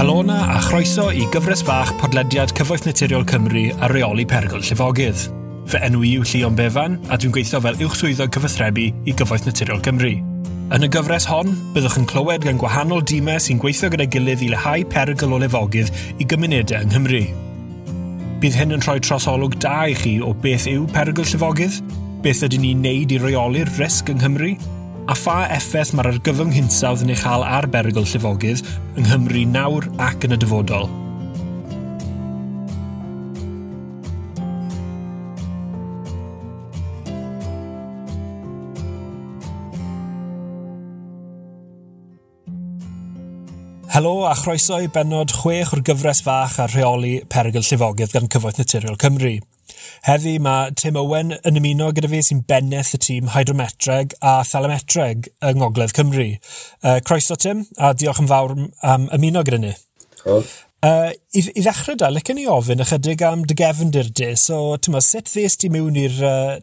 Helona a chroeso i gyfres fach podlediad Cyfoeth Naturiol Cymru a reoli pergol llifogydd. Fy enw i'w Llion Befan a dwi'n gweithio fel uwchswyddog cyfathrebu i Gyfoeth Naturiol Cymru. Yn y gyfres hon, byddwch yn clywed gan gwahanol dimes sy'n gweithio gyda gilydd i lehau perygl o lefogydd i gymunedau yng Nghymru. Bydd hyn yn rhoi trosolwg da i chi o beth yw perygl llyfogydd, beth ydyn ni'n neud i reoli'r risg yng Nghymru, a pha effaith mae'r argyfwng hinsawdd yn ei chael ar berygl llifogydd yng Nghymru nawr ac yn y dyfodol. Helo a chroeso i benod chwech o'r gyfres fach ar rheoli perygl llifogydd gan Cyfoeth Naturiol Cymru. Heddi mae Tim Owen yn ymuno gyda fi sy'n benneth y tîm hydrometreg a thalametreg yng Ngogledd Cymru. Uh, croeso Tim, a diolch yn fawr am ymuno gyda ni. Oh. Uh, i, I ddechrau da, lecyn ni ofyn ychydig am dy gefndir di. So, tyma, sut ddes ti mewn i'r uh,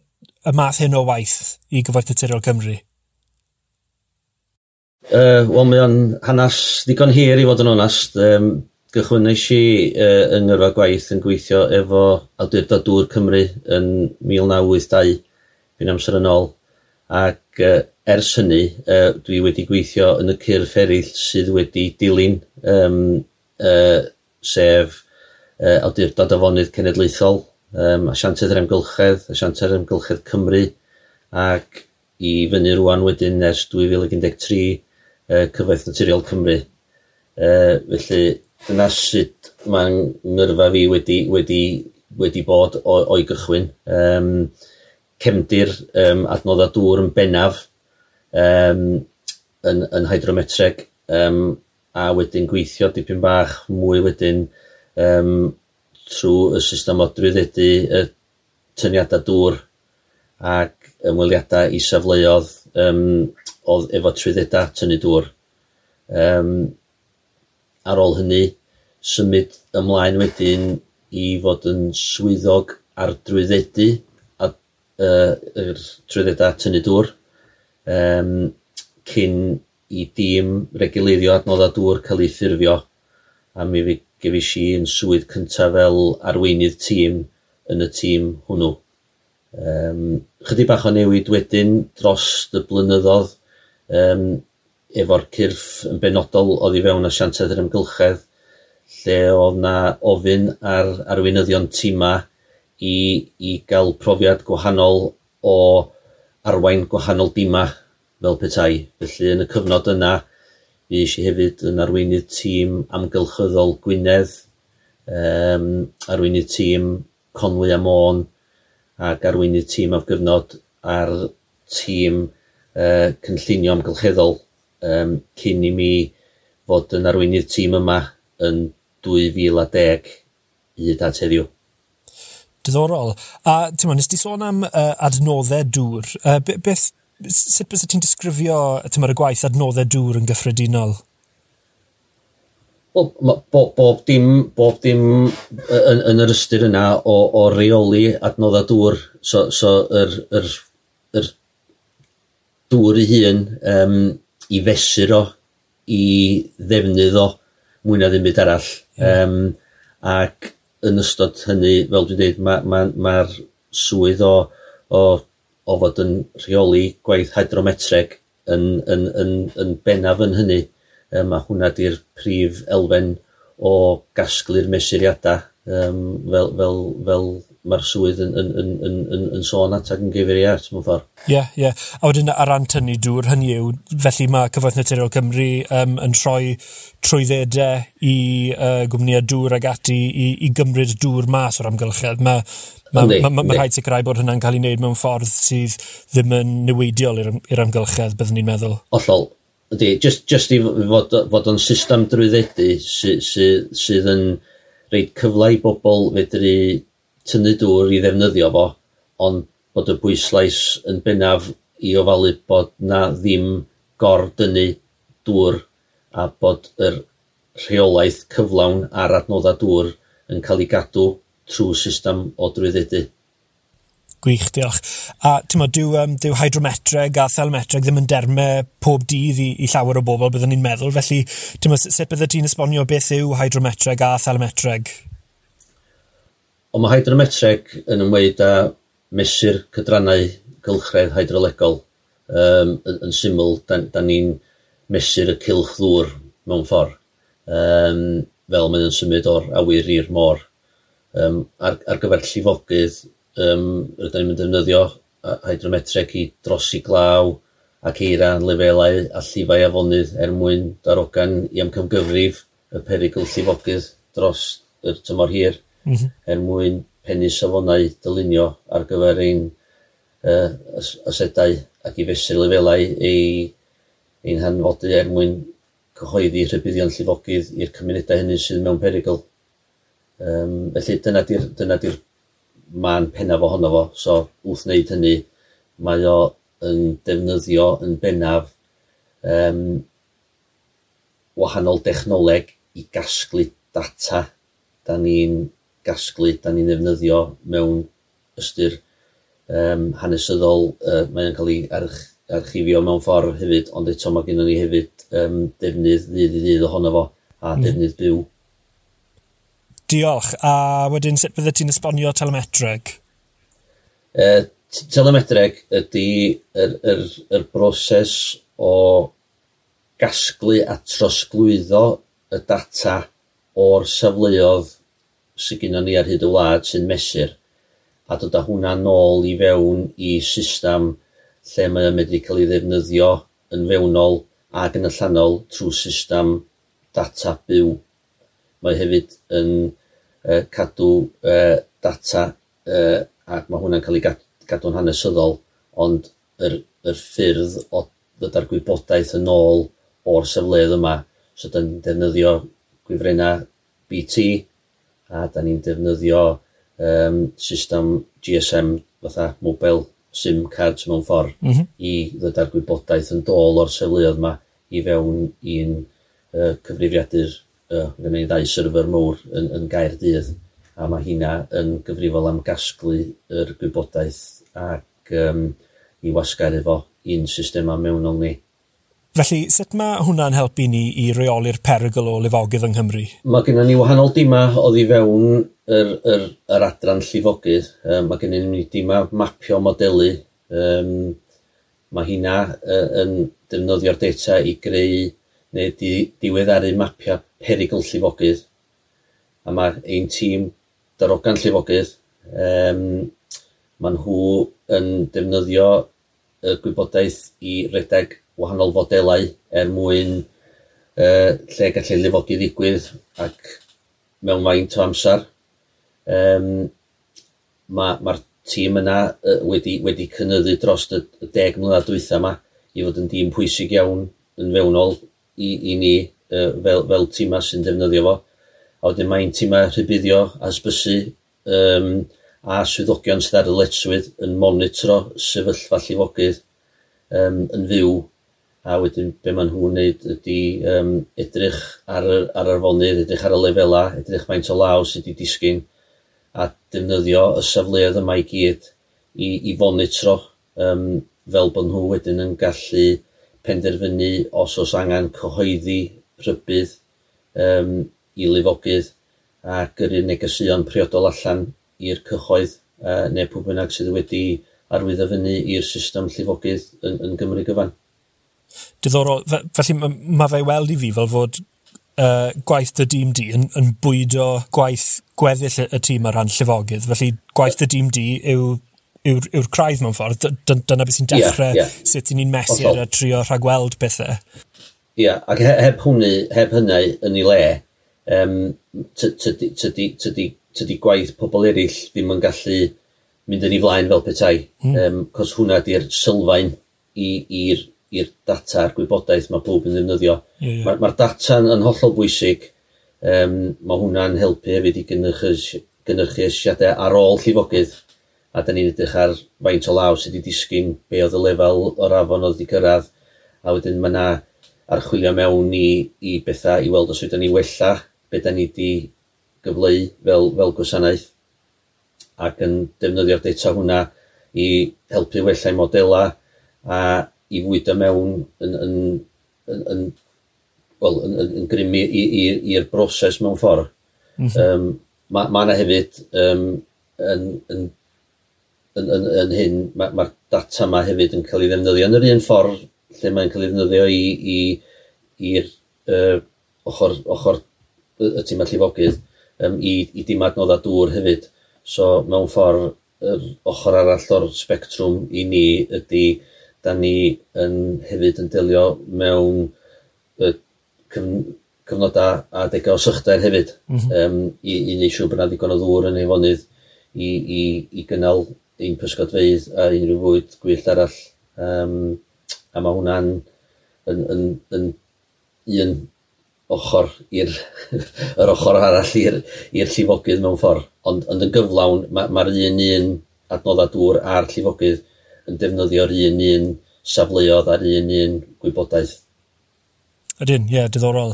y math hyn o waith i gyfaith naturiol Cymru? Uh, Wel, mae o'n hanes ddigon hir i fod yn onast. Um, Gychwynnais i uh, yng ngyrfa gwaith yn gweithio efo Awdurdod Dŵr Cymru yn 1982, fi'n amser yn ôl, ac uh, ers hynny uh, dwi wedi gweithio yn y cyrff eraill sydd wedi dilyn um, uh, sef uh, Awdurdod Afonydd Cenedlaethol, um, Asiantedd yr amgylchedd, Asiantedd yr amgylchedd Cymru, ac i fyny rwan wedyn ers 2013 uh, Cyfoeth Naturiol Cymru. Uh, felly Dyna sut mae'n ngyrfa fi wedi, wedi, wedi bod o'i gychwyn. Um, cefndir um, adnoddau dŵr yn bennaf um, yn, yn hydrometreg um, a wedyn gweithio dipyn bach mwy wedyn um, trwy y system o drwyddedu y tyniadau dŵr ac ymweliadau i safleoedd um, oedd efo trwyddedau tynnu dŵr. Um, ar ôl hynny, symud ymlaen wedyn i fod yn swyddog ar drwyddedu a uh, er trwyddedau tynnu dŵr um, cyn i dîm reguleirio adnoddau dŵr cael ei ffurfio a mi fi gefis i yn swydd cyntaf fel arweinydd tîm yn y tîm hwnnw. Um, chydig bach o newid wedyn dros y blynyddoedd um, efo'r cyrff yn benodol oddi fewn asiantaeth yr ymgylchedd lle oedd na ofyn ar arweinyddion tima i, i gael profiad gwahanol o arwain gwahanol dima fel petai. Felly yn y cyfnod yna, fi eisiau hefyd yn arweinydd tîm amgylchyddol Gwynedd, um, arweinydd tîm Conwy a Môn, ac arweinydd tîm af gyfnod ar tîm uh, cynllunio amgylcheddol um, cyn i mi fod yn arweinydd tîm yma yn 2010 hyd at heddiw. Diddorol. A ti'n nes di sôn am uh, adnoddau dŵr. Uh, beth, sut bys ti'n disgrifio tymer, y gwaith adnoddau dŵr yn gyffredinol? Bob, bob, bob dim, bob dim yn, yn yr ystyr yna o, o reoli adnoddau dŵr. So, so yr, yr, yr dŵr ei hun um, i fesur o, i ddefnydd o, mwy na ddim byd arall. Yeah. Um, ac yn ystod hynny, fel dwi'n dweud, mae'r ma, ma, ma swydd o, o, o fod yn rheoli gwaith hydrometreg yn, yn, yn, yn bennaf yn hynny. Um, a hwnna di'r prif elfen o gasglu'r mesuriadau um, fel, fel, fel mae'r swydd yn, yn, yn, yn, yn, yn sôn at ac yn gyfer i at mewn ffordd. Ie, yeah, ie. Yeah. A wedyn ar ran tynnu dŵr, hynny yw, felly mae Cyfoeth Naturiol Cymru um, yn troi trwyddedau i uh, gwmnïau dŵr ag ati i, i gymryd dŵr mas o'r amgylchedd. Mae ma, ma, ma, ma rhaid sicrhau bod hynna'n cael ei wneud mewn ffordd sydd ddim yn newidiol i'r amgylchedd, byddwn ni'n meddwl. Ollol. Ydy, just, just i fod, fod o'n system drwyddedu sydd sy, sy, sy, yn rhaid cyfle i bobl fedru tynnu dŵr i ddefnyddio fo, ond bod y bwyslais yn bennaf i ofalu bod na ddim gor-dynnu dŵr a bod yr rheolaeth cyflawn ar adnoddau dŵr yn cael ei gadw trwy system o drwyddedu. Gwych, diolch. A ti'n modd, dyw, um, dyw hydrometreg a thelmetreg ddim yn dermau pob dydd i, i llawer o bobl byddwn ni'n meddwl, felly ti'n modd, sut byddai ti'n esbonio beth yw hydrometreg a thelmetreg? Ond mae hydrometreg yn ymwneud â mesur cydrannau gylchredd hydrolegol. Um, yn, yn syml, da, da ni'n mesur y cilch ddŵr mewn ffordd, um, fel mae'n symud o'r awyr i'r môr. Um, ar, ar gyfer llifogydd, um, rydyn ni'n mynd defnyddio hydrometreg i drosi glaw ac eira yn lefelau a llifau afonydd er mwyn darogan i amcymgyfrif y perigl llifogydd dros y tymor hir mm -hmm. er mwyn pennu safonau dylunio ar gyfer ein uh, asedau ac i fesur lefelau ei, ein hanfodu er mwyn cyhoeddi rhybuddion llifogydd i'r cymunedau hynny sydd mewn perigl. Um, felly dyna di'r dyna di man pennaf ohono fo, so wrth wneud hynny mae o yn defnyddio yn bennaf um, wahanol dechnoleg i gasglu data da ni'n gasglu, da ni'n ddefnyddio mewn ystyr um, hanesyddol, uh, mae'n cael ei arch, archifio mewn ffordd hefyd, ond eto mae gennym ni hefyd um, defnydd ddydd i ddydd ohono fo, a mm. defnydd byw. Diolch, a wedyn sut bydde ti'n esbonio telemetreg? E, telemetreg ydy yr, yr, yr broses o gasglu a trosglwyddo y data o'r safleoedd sydd gynnon ni ar hyd y wlad sy'n mesur a dod â hwnna nôl i fewn i system lle mae o'n medru cael ei ddefnyddio yn fewnol ac yn allanol trwy system data byw. Mae hefyd yn uh, cadw uh, data uh, ac mae hwnna'n cael ei gadw'n hanesyddol ond yr, yr ffyrdd o ddod â'r gwybodaeth yn ôl o'r sefledd yma so da ni'n defnyddio gwifrennau BT, a da ni'n defnyddio um, system GSM fatha mobile SIM cards mewn ffordd mm -hmm. i ddod â'r gwybodaeth yn dôl o'r sefleoedd yma i fewn i'n uh, cyfrifiadur uh, fyny ddau serfer mawr yn, yn gair dydd a mae hynna yn gyfrifol am gasglu yr gwybodaeth ac um, i wasgaru efo i'n systema mewnol ni. Felly, sut mae hwnna'n helpu ni i reoli'r perygl o lifogydd yng Nghymru? Mae gennym ni wahanol dima o i fewn yr, yr, yr adran llifogydd. Um, mae gennym ni dima mapio modelu. Um, mae hynna uh, yn defnyddio'r data i greu neu di, diweddaru mapio perygl llifogydd. A mae ein tîm darogan llifogydd. Um, mae nhw yn defnyddio y gwybodaeth i redeg wahanol fodelau er mwyn uh, lle gallu lifogi ddigwydd ac mewn maint o amser. Um, Mae'r ma, tîm yna wedi, wedi cynnyddu dros y, y deg mlynedd dwytha yma i fod yn dîm pwysig iawn yn fewnol i, i ni uh, fel, fel tîma sy'n defnyddio fo. A wedyn mae'n tîma rhybuddio a sbysu um, a swyddogion sydd ar y letswydd yn monitro sefyllfa llifogydd um, yn fyw a wedyn be maen nhw'n wneud ydy um, edrych ar yr, ar arfonydd, edrych ar y lefela, edrych faint o law sydd wedi disgyn, a defnyddio y safleoedd yma i gyd i, i fonitro um, fel bod nhw wedyn yn gallu penderfynu os oes angen cyhoeddi rhybydd um, i lifogydd a gyrru negesuon priodol allan i'r cyhoedd uh, neu pwy bynnag sydd wedi arwyddo fyny i'r system llifogydd yn, yn Gymru gyfan diddorol. Felly mae fe weld i fi fel fod uh, gwaith dy dîm di yn, yn bwydo gwaith gweddill y tîm ar ran llifogydd. Felly gwaith dy dîm di yw yw'r yw craidd mewn ffordd, dyna beth sy'n dechrau yeah, yeah. sut ni'n mesu ar y trio rhagweld bethau. Ie, yeah, ac heb hwnnw, heb hynny yn ei le, um, tydi gwaith pobl eraill ddim yn gallu mynd yn ei flaen fel petai, mm. um, cos hwnna di'r sylfaen i'r i'r data a'r gwybodaeth mae pob yn ddefnyddio. Yeah. Mae'r ma, data yn, hollol bwysig. Um, mae hwnna'n helpu hefyd i gynnyrchu gynnychu esiadau ar ôl llifogydd. A da ni'n edrych ar faint o law sydd wedi disgyn, be oedd y lefel o'r afon oedd wedi cyrraedd. A wedyn mae yna archwilio mewn i, i bethau i weld os ydym ni wella, be da ni wedi gyfleu fel, fel gwasanaeth. Ac yn defnyddio'r data hwnna i helpu wella'i modelau a i fwydo mewn yn, yn, yn, yn, well, yn, yn, yn grym i'r broses mewn ffordd. Mm -hmm. um, mae ma yna hefyd um, yn, yn, yn, yn, yn hyn, mae'r ma data yma hefyd yn cael ei ddefnyddio yn yr un ffordd lle mae'n cael ei ddefnyddio i, i, i'r uh, ochr, ochr y tîm allifogydd um, i, i dim adnodda dŵr hefyd. So mewn ffordd, yr ochr arall o'r spectrwm i ni ydy da ni yn hefyd yn delio mewn y cyfnodau a degau o sychder hefyd, mm -hmm. um, i, i wneud siŵr bod yna ddigon o ddŵr yn ei fonydd i, i, i gynnal un pysgodfeidd a unrhyw fwyd gwyllt arall. Um, a mae hwnna'n yn, yn, yn, un ochr i'r yr ochr arall i'r llifogydd mewn ffordd. Ond, ond yn gyflawn, mae'r ma un un adnoddau dŵr a'r llifogydd yn defnyddio'r un un safleoedd a'r un un gwybodaeth. Ydyn, ie, yeah, diddorol.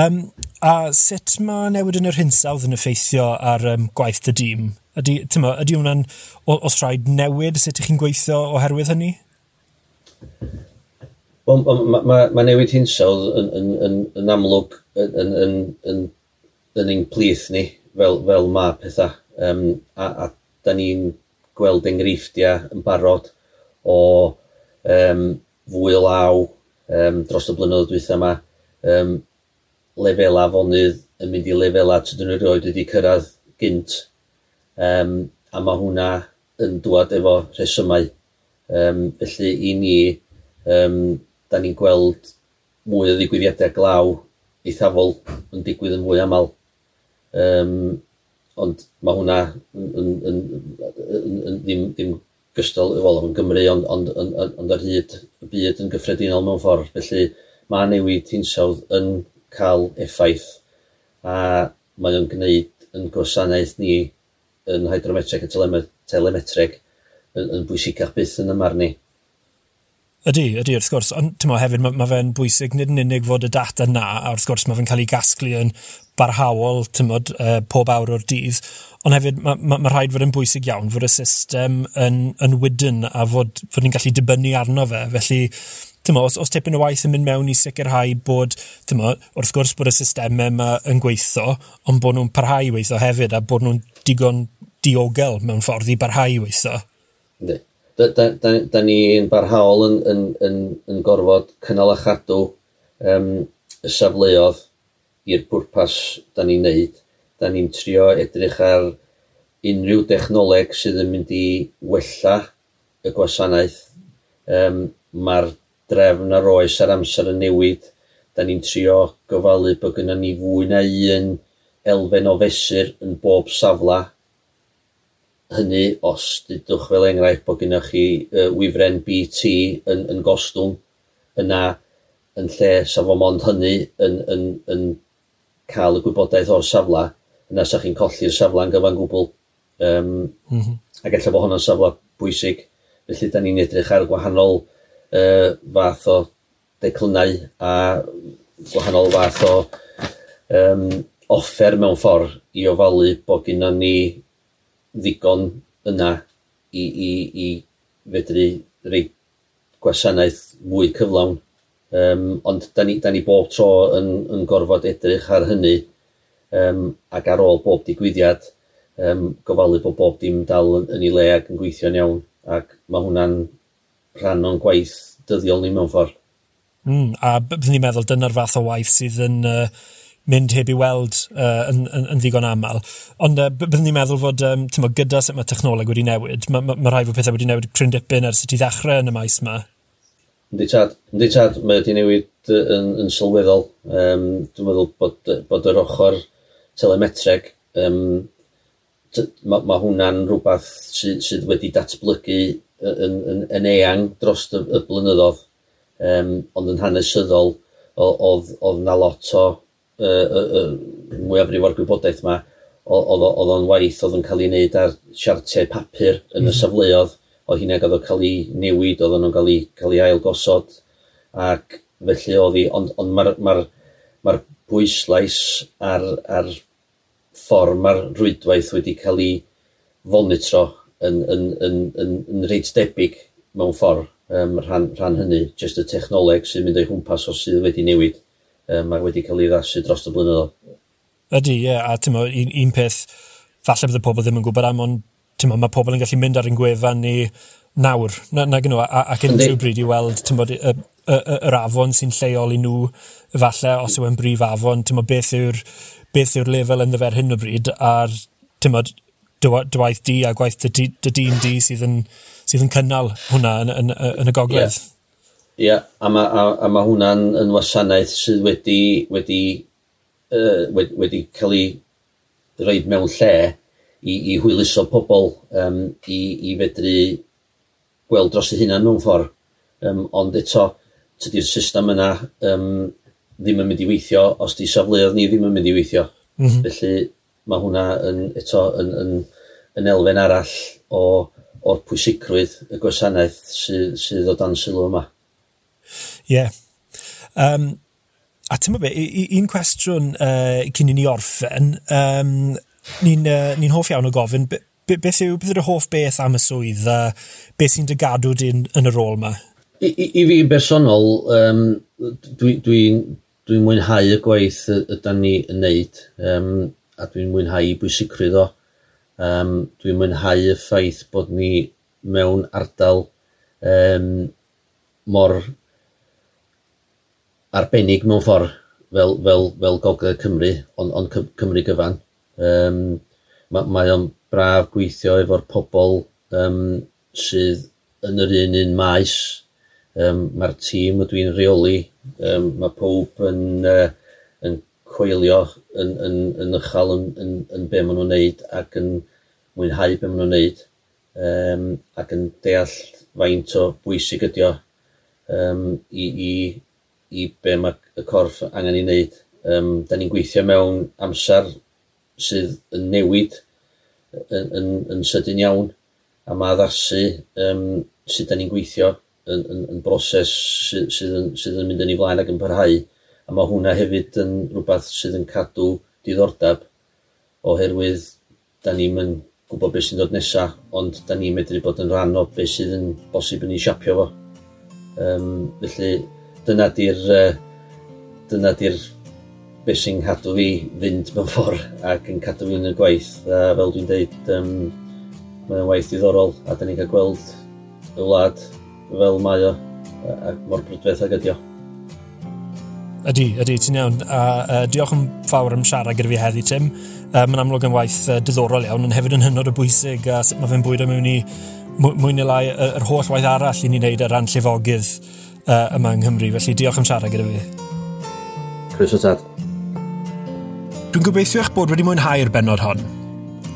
Um, a sut mae newid yn yr hinsawdd yn effeithio ar um, gwaith dy dîm? Ydy, tyma, ydy hwnna'n, os rhaid newid, sut ych chi'n gweithio oherwydd hynny? Wel, mae ma, ma newid hinsawdd yn, yn, yn, yn amlwg yn, yn, yn, yn, yn ein plith ni, fel, fel mae pethau. Um, a, a da ni'n gweld enghreifftiau yn barod o um, fwy law um, dros y blynyddoedd dwytha yma, um, lefela fonydd yn mynd i lefela tydyn nhw erioed wedi cyrraedd gynt. Um, a mae hwnna yn dwad efo rhesymau. Um, felly i ni, um, da ni'n gweld mwy o ddigwyddiadau glaw eithafol yn digwydd yn fwy aml. Um, ond mae hwnna yn, yn, yn, yn, yn, ddim, ddim gystal wel, yn Gymru, ond, ond, ond, ond ar hyd y byd yn gyffredinol mewn ffordd. Felly mae newid hinsawdd yn cael effaith a mae o'n gwneud yn gwasanaeth ni yn hydrometric a telemetric yn, yn bwysicach byth yn ymarni. Ydy, ydy, wrth gwrs. Ond ti'n hefyd, mae ma fe'n bwysig nid yn unig fod y data na, a wrth gwrs mae fe'n cael ei gasglu yn barhaol, ti'n modd, uh, pob awr o'r dydd. Ond hefyd, mae ma, ma rhaid fod yn bwysig iawn fod y system yn, yn wydyn a fod, fod ni'n gallu dibynnu arno fe. Felly, tymo, os, os tipyn o waith yn mynd mewn i sicrhau bod, tymo, wrth gwrs bod y systemau yma yn gweithio, ond bod nhw'n parhau i weithio hefyd a bod nhw'n digon diogel mewn ffordd i barhau i weithio. Ne da, da, da ni'n barhaol yn, yn, yn, yn gorfod cynnal a chadw um, y safleoedd i'r pwrpas da ni'n neud. Da ni'n trio edrych ar unrhyw dechnoleg sydd yn mynd i wella y gwasanaeth. Um, Mae'r drefn ar oes ar amser yn newid. Da ni'n trio gofalu bod gyda ni fwy na un elfen o fesur yn bob safla hynny os dydwch fel enghraifft bod gennych chi uh, wifren BT yn, yn gostwng yna yn lle safo mond hynny yn, yn, yn cael y gwybodaeth o'r safla yna sa'ch chi'n colli'r safle yn gyfan gwbl um, mm -hmm. ac efallai bod hwnna'n safla bwysig felly da ni'n edrych ar gwahanol uh, fath o declynau a gwahanol fath o um, offer mewn ffordd i ofalu bod gennym ni ddigon yna i, i, i fedru rei gwasanaeth mwy cyflawn. Um, ond da ni, da ni bob tro yn, yn gorfod edrych ar hynny um, ac ar ôl bob digwyddiad um, gofalu bod bob dim dal yn, yn ei le ac yn gweithio'n iawn ac mae hwnna'n rhan o'n gwaith dyddiol ni mewn ffordd. Mm, a byddwn ni'n meddwl dyna'r fath o waith sydd yn uh, mynd heb i weld uh, yn, yn, yn, ddigon aml. Ond uh, byddwn ni'n meddwl fod um, tymo, gyda sut mae technoleg wedi newid, mae ma, ma rhai fod pethau wedi newid cryn dipyn ers i ddechrau yn y maes yma. Yndi tad, ynddi tad, mae wedi newid yn, yn sylweddol. Um, dwi'n meddwl bod, bod yr ochr telemetreg, um, mae ma hwnna'n rhywbeth sydd, sydd wedi datblygu yn, yn, yn eang dros y, y blynyddoedd, um, ond yn hanesyddol, oedd, oedd na lot o mwyafrif o'r gwybodaeth yma, oedd o'n waith oedd yn cael ei wneud ar siartiau papur yn mm -hmm. y mhm. safleoedd, oedd hynny oedd o'n cael ei newid, oedd o'n cael ei, cael ei ailgosod, ac felly oedd hi, ond, ond mae'r ma ma bwyslais ar, ar ffordd mae'r rwydwaith wedi cael ei fonitro yn, yn, yn, yn, yn reit debyg mewn ffordd um, rhan, rhan hynny, jyst y technoleg sy'n mynd o'i hwmpas o sydd wedi newid um, ac wedi cael ei ddasu dros y blynyddoedd. Ydy, ie, yeah. a ti'n un, un peth, falle bydd y pobl ddim yn gwybod am, ond ti'n mae pobl yn gallu mynd ar ein gwefan ni nawr, na, na gynnu, ac unrhyw bryd i weld, ti'n y, yr afon sy'n lleol i nhw, falle, os yw'n brif afon, ti'n bod, beth yw'r beth yw'r lefel yn ddefer hyn o bryd, a'r, ti'n bod, dywaith di a gwaith dy dyn di sydd yn, sydd yn cynnal hwnna yn, yn, yn y gogledd. Yeah. Ia, a mae, a, a hwnna'n yn wasanaeth sydd wedi, wedi, uh, wedi, wedi cael ei roed mewn lle i, i hwyluso pobl um, i, i fedru gweld dros eu hunan mewn ffordd. Um, ond eto, tydi'r system yna um, ddim yn mynd i weithio os di safleoedd ni ddim yn mynd i weithio. Mm -hmm. Felly mae hwnna yn, eto yn, yn, yn elfen arall o, o'r pwysigrwydd y gwasanaeth sydd, sydd o dan sylw yma. Yeah. Um, a ti'n be, un cwestiwn uh, cyn i ni orffen, um, ni'n uh, ni hoff iawn o gofyn, be, beth, yw, beth yw'r hoff beth am y swydd a beth sy'n dy gadw di'n yn y rôl yma? I, i, i fi bersonol, um, dwi'n dwi, dwi mwynhau y gwaith ydy'n ni yn neud um, a dwi'n mwynhau bwysigrwydd o. Um, dwi'n mwynhau y ffaith bod ni mewn ardal um, mor arbennig mewn ffordd fel, fel, fel Gogledd Cymru, ond on Cymru gyfan. Um, mae, mae o'n braf gweithio efo'r pobl um, sydd yn yr un un maes. Um, Mae'r tîm y dwi'n rheoli, um, mae pob yn, uh, yn coelio yn, yn, yn ychal yn, yn, yn be maen nhw'n neud ac yn mwynhau be maen nhw'n neud um, ac yn deall faint o bwysig ydy o um, i, i i be mae y corff angen i wneud. Um, da ni'n gweithio mewn amser sydd yn newid yn, yn, yn sydyn iawn a mae addasu um, sydd da ni'n gweithio yn, yn, yn broses sydd, sydd, yn, sydd yn mynd yn ei flaen ac yn parhau a mae hwnna hefyd yn rhywbeth sydd yn cadw diddordeb oherwydd da ni'n mynd gwybod beth sy'n dod nesaf ond da ni'n medru bod yn rhan o beth sydd yn bosib yn ei siapio fo. Um, felly dyna di'r uh, dyna di'r beth sy'n cadw fi fynd mewn ffordd ac yn cadw fi yn y gwaith a fel dwi'n deud um, mae'n waith diddorol a da ni'n cael gweld y wlad fel mae o ac mor brydferth ag ydi o. Ydy, ydy, ti'n iawn. A, uh, diolch yn fawr am siarad gyda fi heddi, Tim. Uh, mae'n amlwg yn waith uh, diddorol iawn, ond hefyd yn hynod o bwysig a sut mae fe'n bwydo mewn i mwy neu lai yr holl waith arall i ni wneud ar ran llifogydd uh, yma yng Nghymru, felly diolch am siarad gyda fi. Croeso tad. Dwi'n gobeithio eich bod wedi mwynhau'r benod hon.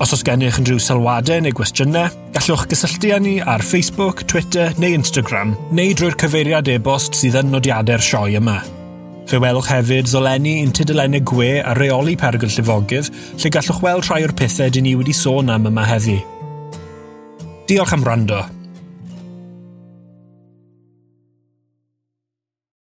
Os oes gennych unrhyw sylwadau neu gwestiynau, gallwch gysylltu â ni ar Facebook, Twitter neu Instagram, neu drwy'r cyfeiriad e-bost sydd yn nodiadau'r sioe yma. Fe welwch hefyd ddolenni un tudalennau gwe a reoli pergyl llifogydd, lle gallwch weld rhai o'r pethau dyn ni wedi sôn am yma heddi. Diolch am rando.